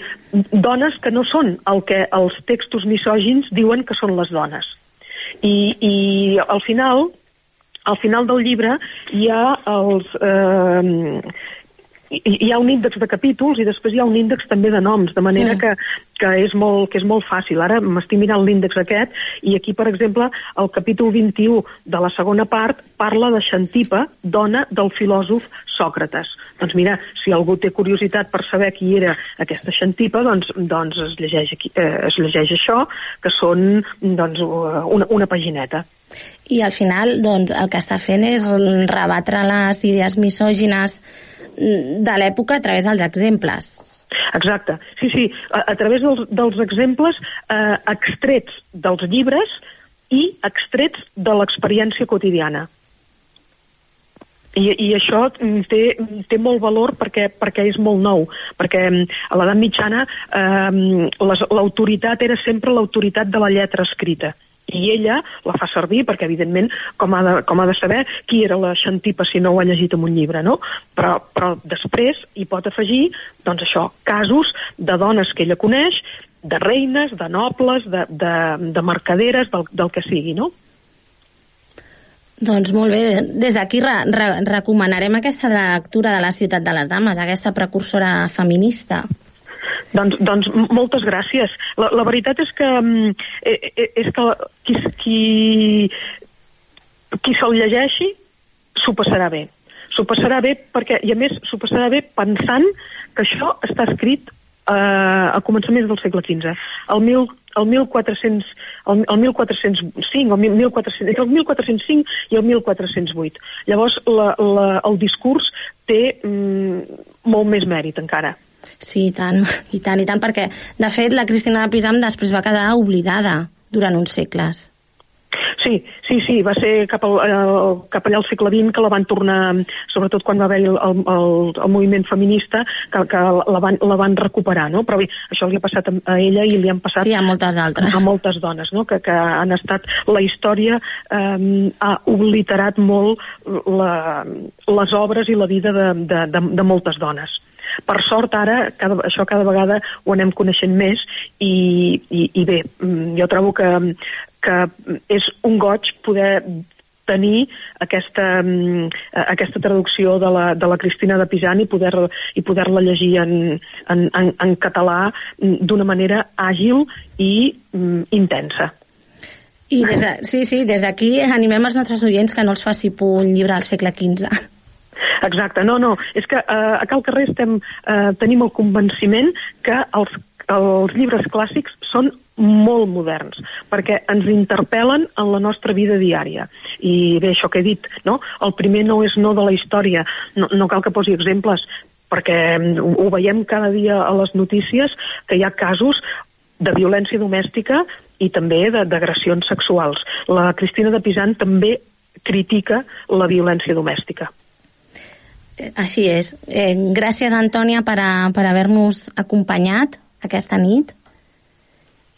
dones que no són el que els textos misògins diuen que són les dones. I, i al final al final del llibre hi ha els eh, hi hi ha un índex de capítols i després hi ha un índex també de noms, de manera Mm. que, que, és molt, que és molt fàcil. Ara m'estic mirant l'índex aquest i aquí, per exemple, el capítol 21 de la segona part parla de Xantipa, dona del filòsof Sòcrates. Doncs mira, si algú té curiositat per saber qui era aquesta Xantipa, doncs, doncs es, llegeix aquí, eh, es llegeix això, que són doncs, una, una pagineta. I al final, doncs, el que està fent és rebatre les idees misògines de l'època a través dels exemples. Exacte, sí, sí, a, a través dels, dels exemples eh, extrets dels llibres i extrets de l'experiència quotidiana. I, i això mm, té, té molt valor perquè, perquè és molt nou, perquè mm, a l'edat mitjana eh, les- l'autoritat era sempre l'autoritat de la lletra escrita i ella la fa servir perquè evidentment com ha de, com ha de saber qui era la Xantipa si no ho ha llegit en un llibre no? però, però després hi pot afegir doncs això, casos de dones que ella coneix de reines, de nobles, de, de, de mercaderes, del, del que sigui, no? Doncs molt bé, des d'aquí re, re, recomanarem aquesta lectura de la ciutat de les dames, aquesta precursora feminista. Doncs, doncs moltes gràcies. La, la veritat és que, mm, eh, eh, és que qui, qui, qui se'l llegeixi s'ho passarà bé. S'ho passarà bé perquè, i a més, s'ho passarà bé pensant que això està escrit eh, a començaments del segle XV. El, mil, el 1400, el, el 1405, el 1400, entre el 1405 i el 1408. Llavors, la, la, el discurs té mm, molt més mèrit encara. Sí, i tant, i tant, i tant, perquè, de fet, la Cristina de Pisam després va quedar oblidada durant uns segles. Sí, sí, sí, va ser cap, al, el, cap allà al segle XX que la van tornar, sobretot quan va haver el, el, el, el moviment feminista, que, que la, van, la van recuperar, no? Però bé, això li ha passat a, a ella i li han passat Sí, a moltes altres. a moltes dones, no? que, que han estat... La història eh, ha obliterat molt la, les obres i la vida de, de, de, de moltes dones. Per sort, ara, cada, això cada vegada ho anem coneixent més i, i, i bé, mm, jo trobo que, que és un goig poder tenir aquesta, mm, aquesta traducció de la, de la Cristina de Pisan i poder-la poder llegir en, en, en, en català mm, d'una manera àgil i mm, intensa. I des de, sí, sí, des d'aquí animem els nostres oients que no els faci por un llibre del segle XV. Exacte, no, no, és que eh, a Cal Carrer estem, eh, tenim el convenciment que els, els llibres clàssics són molt moderns, perquè ens interpel·len en la nostra vida diària. I bé, això que he dit, no? El primer no és no de la història, no, no cal que posi exemples, perquè mm, ho, ho veiem cada dia a les notícies, que hi ha casos de violència domèstica i també d'agressions sexuals. La Cristina de Pisan també critica la violència domèstica. Així és. Eh, gràcies, Antònia, per, a, per haver-nos acompanyat aquesta nit.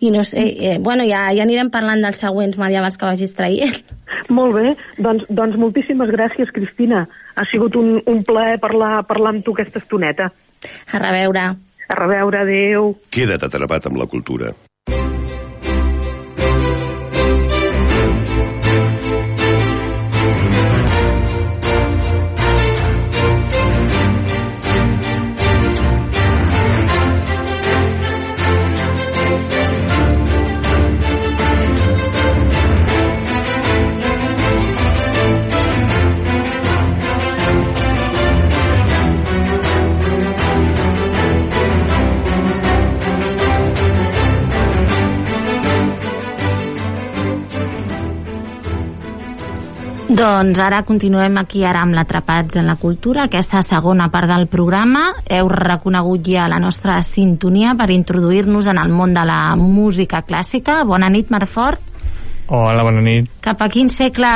I no sé, eh, bueno, ja, ja anirem parlant dels següents medievals que vagis traient. Molt bé, doncs, doncs moltíssimes gràcies, Cristina. Ha sigut un, un plaer parlar, parlar amb tu aquesta estoneta. A reveure. A reveure, adeu. Queda't atrapat amb la cultura. Doncs ara continuem aquí ara amb l'Atrapats en la Cultura, aquesta segona part del programa. Heu reconegut ja la nostra sintonia per introduir-nos en el món de la música clàssica. Bona nit, Marfort. Hola, bona nit. Cap a quin segle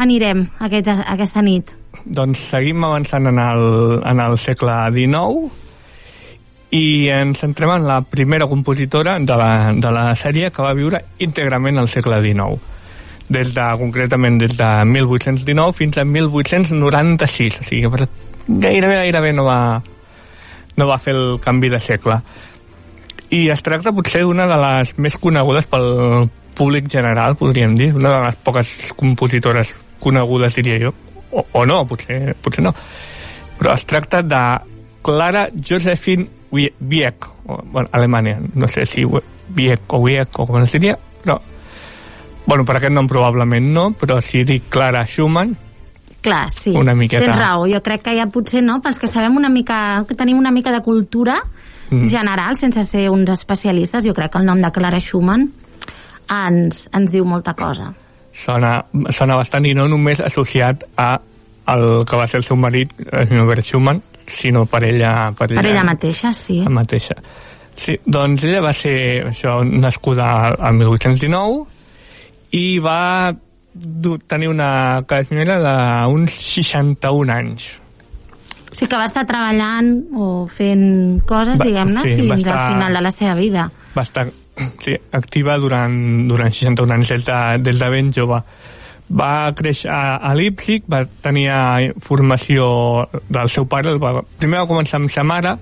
anirem aquest, aquesta nit? Doncs seguim avançant en el, en el segle XIX i ens centrem en la primera compositora de la, de la sèrie que va viure íntegrament al segle XIX des de, concretament des de 1819 fins a 1896 o sigui que gairebé gairebé no va no va fer el canvi de segle. I es tracta potser d'una de les més conegudes pel públic general, podríem dir, una de les poques compositores conegudes, diria jo, o, o no, potser, potser no, però es tracta de Clara Josephine Wieck, o, bueno, Alemanya, no sé si Wieck o Wieck o com es diria, però bueno, per aquest nom probablement no, però si dic Clara Schumann, Clar, sí. Una miqueta. Tens raó, jo crec que ja potser no, pels que sabem una mica, que tenim una mica de cultura mm. general, sense ser uns especialistes, jo crec que el nom de Clara Schumann ens, ens diu molta cosa. Sona, sona bastant i no només associat a el que va ser el seu marit, Norbert Schumann, sinó per ella... Per ella, per ella mateixa, sí. La mateixa. Sí, doncs ella va ser això, nascuda al 1819 i va tenir una carrera d'uns 61 anys. Sí que va estar treballant o fent coses, diguem-ne, sí, fins estar, al final de la seva vida. Va estar sí, activa durant, durant 61 anys, des de, des de ben jove. Va créixer a, a Leipzig, va tenir formació del seu pare, va, primer va començar amb sa mare,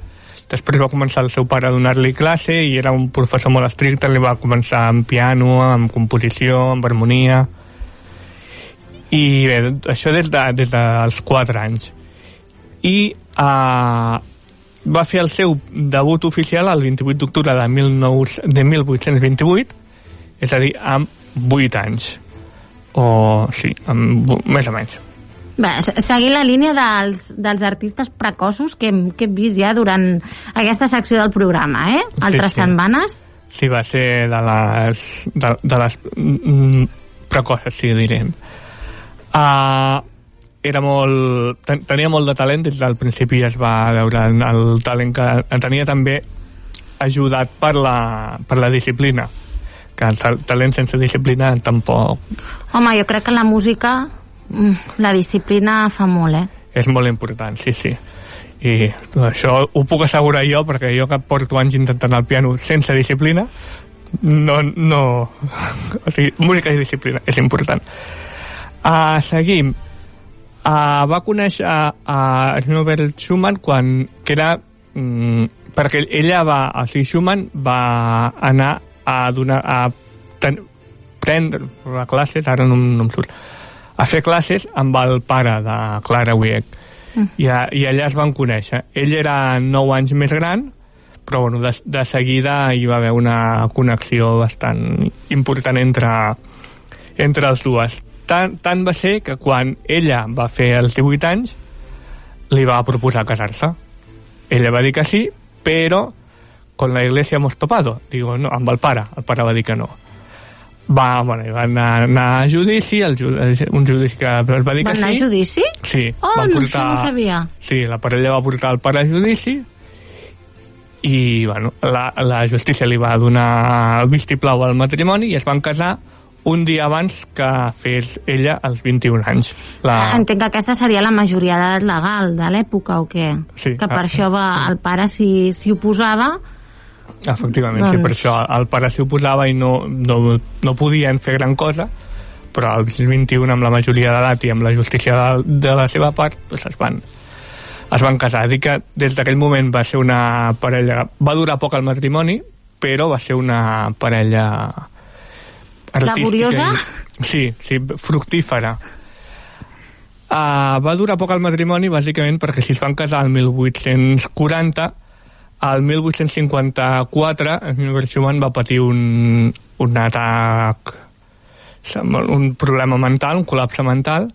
després va començar el seu pare a donar-li classe i era un professor molt estricte, li va començar amb piano, amb composició, amb harmonia. I bé, això des, de, des dels 4 anys. I uh, va fer el seu debut oficial el 28 d'octubre de, 19, de 1828 és a dir, amb 8 anys. O sí, amb, més o menys Bé, seguir la línia dels, dels artistes precoços que hem, que hem vist ja durant aquesta secció del programa, eh? Altres sí, sí. setmanes. Sí, va ser de les, de, de les mm, precoces, sí, direm. Uh, era molt, ten, tenia molt de talent des del principi es va veure el talent que tenia també ajudat per la, per la disciplina que el talent sense disciplina tampoc home, jo crec que la música la disciplina fa molt eh? és molt important, sí, sí i això ho puc assegurar jo perquè jo que porto anys intentant el piano sense disciplina no, no o sigui, música i disciplina és important Uh, seguim. Uh, va conèixer a, a Norbert Schumann quan que era mm, perquè ella va, o sigui, Schumann va anar a donar a ten, prendre classes, ara no, no em surt, a fer classes amb el pare de Clara Wieck. Mm. I, a, I allà es van conèixer. Ell era 9 anys més gran, però bueno, de, de seguida hi va haver una connexió bastant important entre, entre els dues tant, tant va ser que quan ella va fer els 18 anys li va proposar casar-se. Ella va dir que sí, però con la iglesia hemos topado. Digo, no, amb el pare. El pare va dir que no. Va, bueno, va anar, anar a judici, el, un judici que es va dir va que sí. Va anar a judici? Sí. Oh, va portar, no, això no sabia. Sí, la parella va portar el pare a judici i, bueno, la, la justícia li va donar el vistiplau al matrimoni i es van casar un dia abans que fes ella els 21 anys. La... Entenc que aquesta seria la majoria d'edat legal de l'època o què? Sí. Que per ah, això va, el pare s'hi si oposava Efectivament, doncs... sí, per això el pare s'hi oposava i no, no, no podien fer gran cosa, però als 21 amb la majoria d'edat i amb la justícia de, de la seva part doncs es van es van casar. Dic que des d'aquell moment va ser una parella... Va durar poc el matrimoni, però va ser una parella Laboriosa? Sí, sí, fructífera. Uh, va durar poc el matrimoni bàsicament perquè si es van casar el 1840 al 1854 Albert Schumann va patir un, un atac un problema mental, un col·lapse mental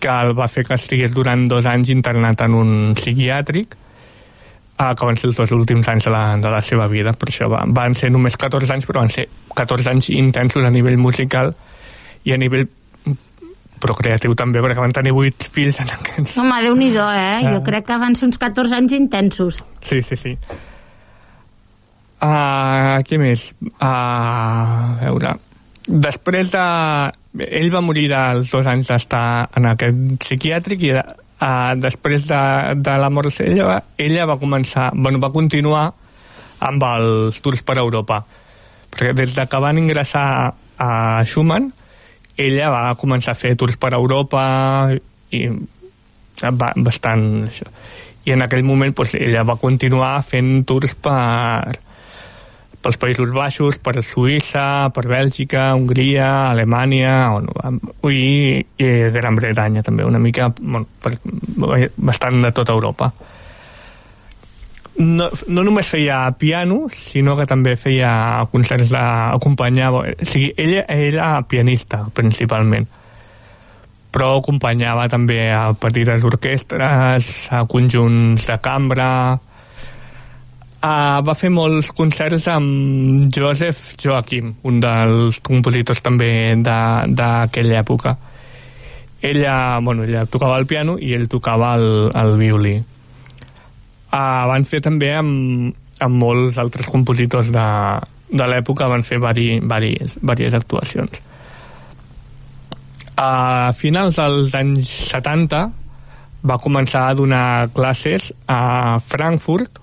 que el va fer que estigués durant dos anys internat en un psiquiàtric uh, que van ser els dos últims anys de la, de la seva vida, per això va, van ser només 14 anys, però van ser 14 anys intensos a nivell musical i a nivell procreatiu també, perquè van tenir vuit fills en aquests... Home, déu nhi eh? Jo Ah. crec que van ser uns 14 anys intensos. Sí, sí, sí. Uh, què més? Uh, a veure... Després de... Ell va morir als dos anys d'estar en aquest psiquiàtric i uh, després de, de la mort d'ella, ella va començar... Bueno, va continuar amb els tours per Europa. Perquè des de que van ingressar a Schumann, ella va començar a fer tours per Europa i va, bastant això. I en aquell moment doncs, ella va continuar fent tours per, pels Països Baixos, per Suïssa, per Bèlgica, Hongria, Alemanya, on, i, i Gran Bretanya també, una mica, bueno, per, bastant de tota Europa. No, no només feia piano, sinó que també feia concerts d'acompanyava... O sigui, ella era pianista, principalment però acompanyava també a petites orquestres, a conjunts de cambra... Uh, va fer molts concerts amb Joseph Joachim, un dels compositors també d'aquella època. Ella, bueno, ella tocava el piano i ell tocava el, el violí. Uh, van fer també amb, amb molts altres compositors de, de l'època, van fer vari, varies, varies actuacions. A finals dels anys 70 va començar a donar classes a Frankfurt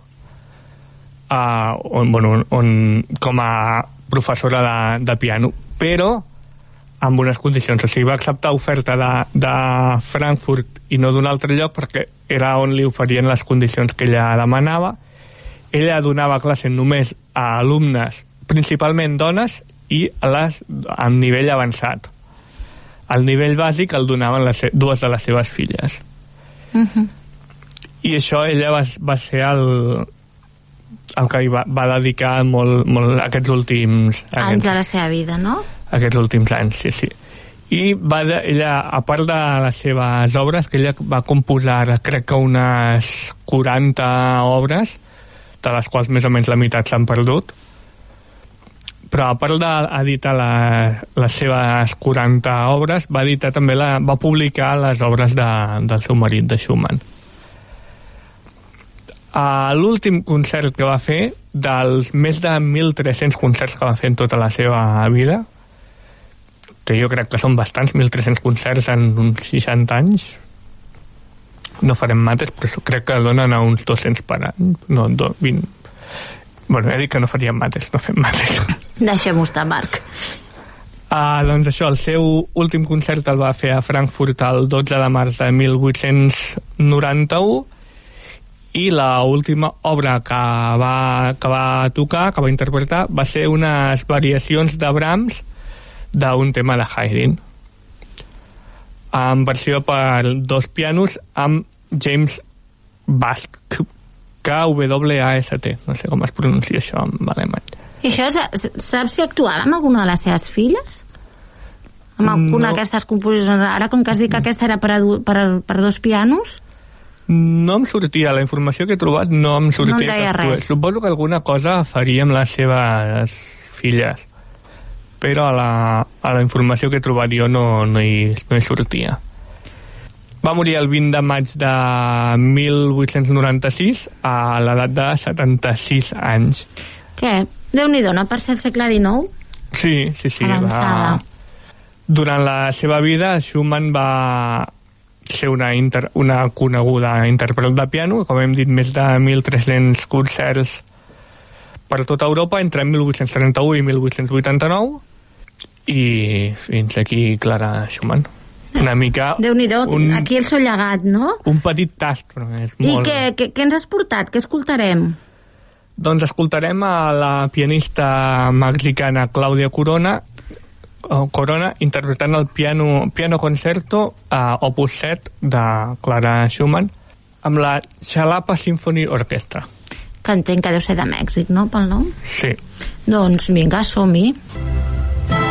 a, on, bueno, on, com a professora de, de piano, però amb unes condicions. O sigui, va acceptar oferta de, de Frankfurt i no d'un altre lloc perquè era on li oferien les condicions que ella demanava. Ella donava classe només a alumnes, principalment dones, i a les, a nivell avançat. El nivell bàsic el donaven les, dues de les seves filles. Uh -huh. I això ella va, va ser el, el que hi va, va dedicar molt, molt aquests últims Anys de la seva vida, no? Aquests últims anys, sí, sí. I va de, ella, a part de les seves obres, que ella va composar, crec que unes 40 obres, de les quals més o menys la meitat s'han perdut, però a part d'editar la, les seves 40 obres, va editar també la, va publicar les obres de, del seu marit, de Schumann. A l'últim concert que va fer, dels més de 1.300 concerts que va fer en tota la seva vida, que jo crec que són bastants, 1.300 concerts en uns 60 anys, no farem mates, però crec que donen a uns 200 per any, no, do, 20... Bueno, he dit que no faríem mates, no fem mates. Deixem-ho estar, Marc. Uh, doncs això, el seu últim concert el va fer a Frankfurt el 12 de març de 1891 i la última obra que va, que va tocar, que va interpretar, va ser unes variacions de Brahms d'un tema de Haydn en versió per dos pianos amb James Bask K-W-A-S-T no sé com es pronuncia això en alemany I això, sa- saps si actuava amb alguna de les seves filles? Amb alguna No. d'aquestes composicions? Ara, com que has dit que aquesta era per, a, per, a- per dos pianos, No em sortia, la informació que he trobat no em sortia. No em deia res. Suposo que alguna cosa faria amb les seves filles, però a la, a la informació que he trobat jo no, no, hi, no hi sortia. Va morir el 20 de maig de 1896 a l'edat de 76 anys. què? Déu-n'hi-do, no per ser el segle XIX? Sí, sí, sí. Avançada. Durant la seva vida, Schumann va ser una, inter, una coneguda intèrpret de piano, com hem dit, més de 1.300 concerts per tota Europa entre 1831 i 1889 i fins aquí Clara Schumann. Una mica Déu-n'hi-do, un, aquí el seu llegat, no? un petit tast, però és I molt... què, què, què ens has portat? Què escoltarem? Doncs escoltarem a la pianista mexicana Claudia Corona o Corona interpretant el piano, piano concerto a Opus 7 de Clara Schumann amb la Xalapa Symphony Orchestra. Que entenc que deu ser de Mèxic, no?, pel nom? Sí. Doncs vinga, som-hi. Thank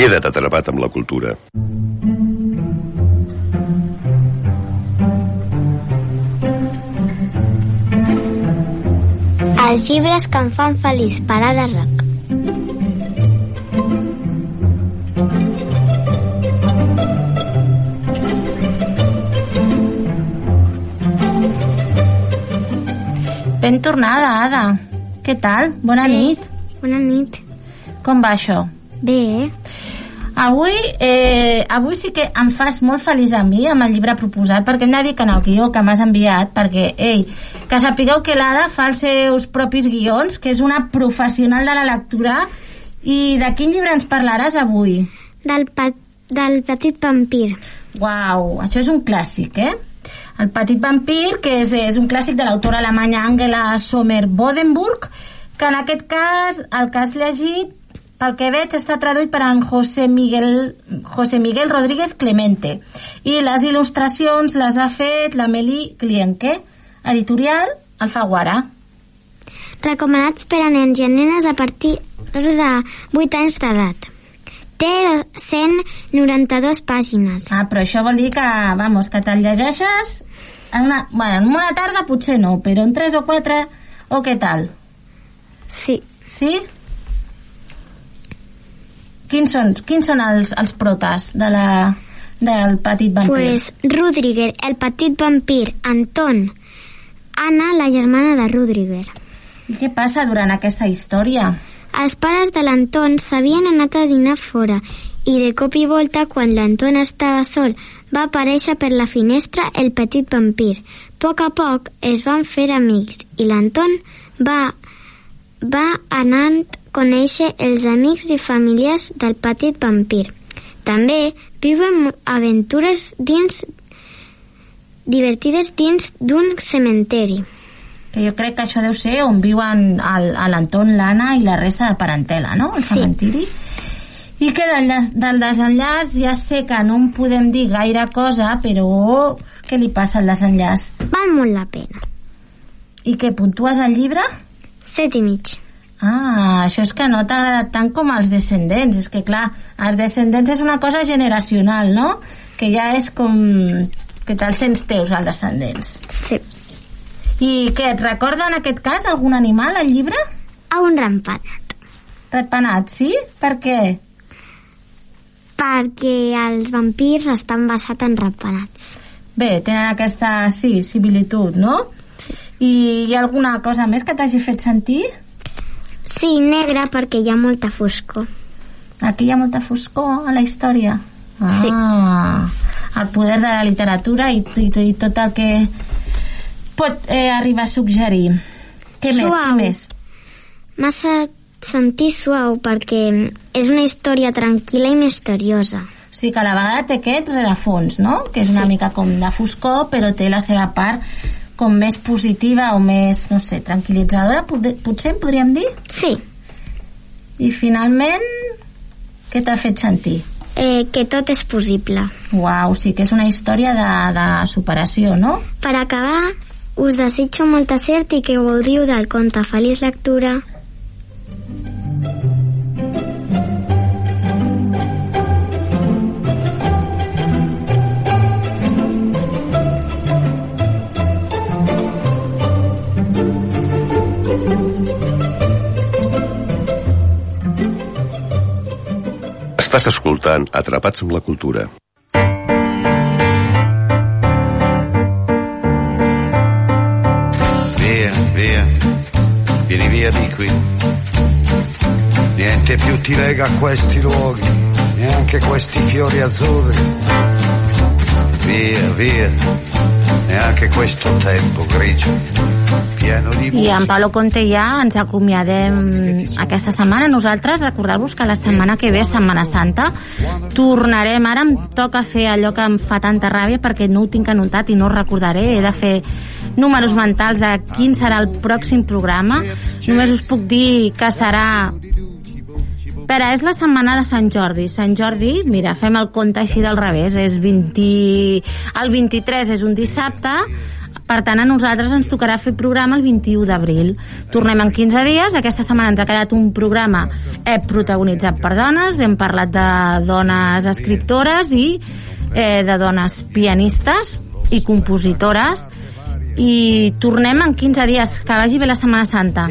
Queda't atrapat amb la cultura. Els llibres que em fan feliç, parada rock. Ben tornada, Ada. Què tal? Bona Bé. nit. Bona nit. Com va això? Bé, Avui, eh, avui sí que em fas molt feliç a mi amb el llibre proposat, perquè hem de dir que en el guió que m'has enviat, perquè, ei, que sapigueu que l'Ada fa els seus propis guions, que és una professional de la lectura, i de quin llibre ens parlaràs avui? del, pa del petit vampir. Uau, això és un clàssic, eh? El petit vampir, que és, és un clàssic de l'autora alemanya Angela Sommer-Bodenburg, que en aquest cas, el que has llegit, pel que veig, està traduït per en José Miguel, José Miguel Rodríguez Clemente. I les il·lustracions les ha fet la Meli Clienque, editorial Alfaguara. Recomanats per a nens i a nenes a partir de 8 anys d'edat. Té 192 pàgines. Ah, però això vol dir que, vamos, que te'l llegeixes en una, bueno, en una tarda potser no, però en tres o quatre, o què tal? Sí. Sí? Quins són, quins són els, els protes de la, del petit vampir? Pues Rudriger, el petit vampir, Anton, Anna, la germana de Rudriger. I què passa durant aquesta història? Els pares de l'Anton s'havien anat a dinar fora i de cop i volta, quan l'Anton estava sol, va aparèixer per la finestra el petit vampir. A poc a poc es van fer amics i l'Anton va, va anant conèixer els amics i familiars del petit vampir. També viuen aventures dins divertides dins d'un cementeri. Que jo crec que això deu ser on viuen l'Anton, l'Anna i la resta de parentela, no? El Sí. cementiri. I que del, des- del desenllaç ja sé que no en podem dir gaire cosa, però què li passa al desenllaç? Val molt la pena. I què, puntues el llibre? Set i mig. Ah, això és que no t'ha agradat tant com els descendents. És que, clar, els descendents és una cosa generacional, no? Que ja és com... que te'ls sents teus, els descendents. Sí. I què, et recorda en aquest cas algun animal, el llibre? A un rampanat. Ratpenat, sí? Per què? Perquè els vampirs estan basats en rampanats. Bé, tenen aquesta, sí, similitud, no? Sí. I hi ha alguna cosa més que t'hagi fet sentir? Sí, negre perquè hi ha molta foscor. Aquí hi ha molta foscor a la història. Ah, el poder de la literatura i, i, i tot el que pot eh, arribar a suggerir. Què més? Suau. Què més? Massa sentir suau perquè és una història tranquil·la i misteriosa. O sigui que a la vegada té aquest rerefons, no? Que és una Sí. mica com de foscor, però té la seva part com més positiva o més, no sé, tranquil·litzadora, pot- potser en podríem dir? Sí, I finalment, què t'ha fet sentir? eh, que tot és possible. Uau, sí que és una història de, de superació, no? Per acabar, us desitjo molta cert i que gaudiu del conte. Feliç lectura. Estàs escoltant Atrapats amb la cultura. Via, via, vieni via di qui. Niente più ti lega a questi luoghi, neanche questi fiori azzurri. Via, via, neanche questo tempo grigio, pieno di I en Palo Conte ja ens acomiadem aquesta setmana. Nosaltres, recordar-vos que la setmana que ve, Setmana Santa, tornarem. Ara em toca fer allò que em fa tanta ràbia perquè no ho tinc anotat i no ho recordaré. He de fer números mentals de quin serà el pròxim programa. Només us puc dir que serà Espera, és la setmana de Sant Jordi. Sant Jordi, mira, fem el compte així del revés. És 20... El 23 és un dissabte, Per tant, a nosaltres ens tocarà fer programa el 21 d'abril. Tornem en 15 dies. Aquesta setmana ens ha quedat un programa eh, protagonitzat per dones. Hem parlat de dones escriptores i eh, de dones pianistes i compositores. I tornem en 15 dies. Que vagi bé la Setmana Santa.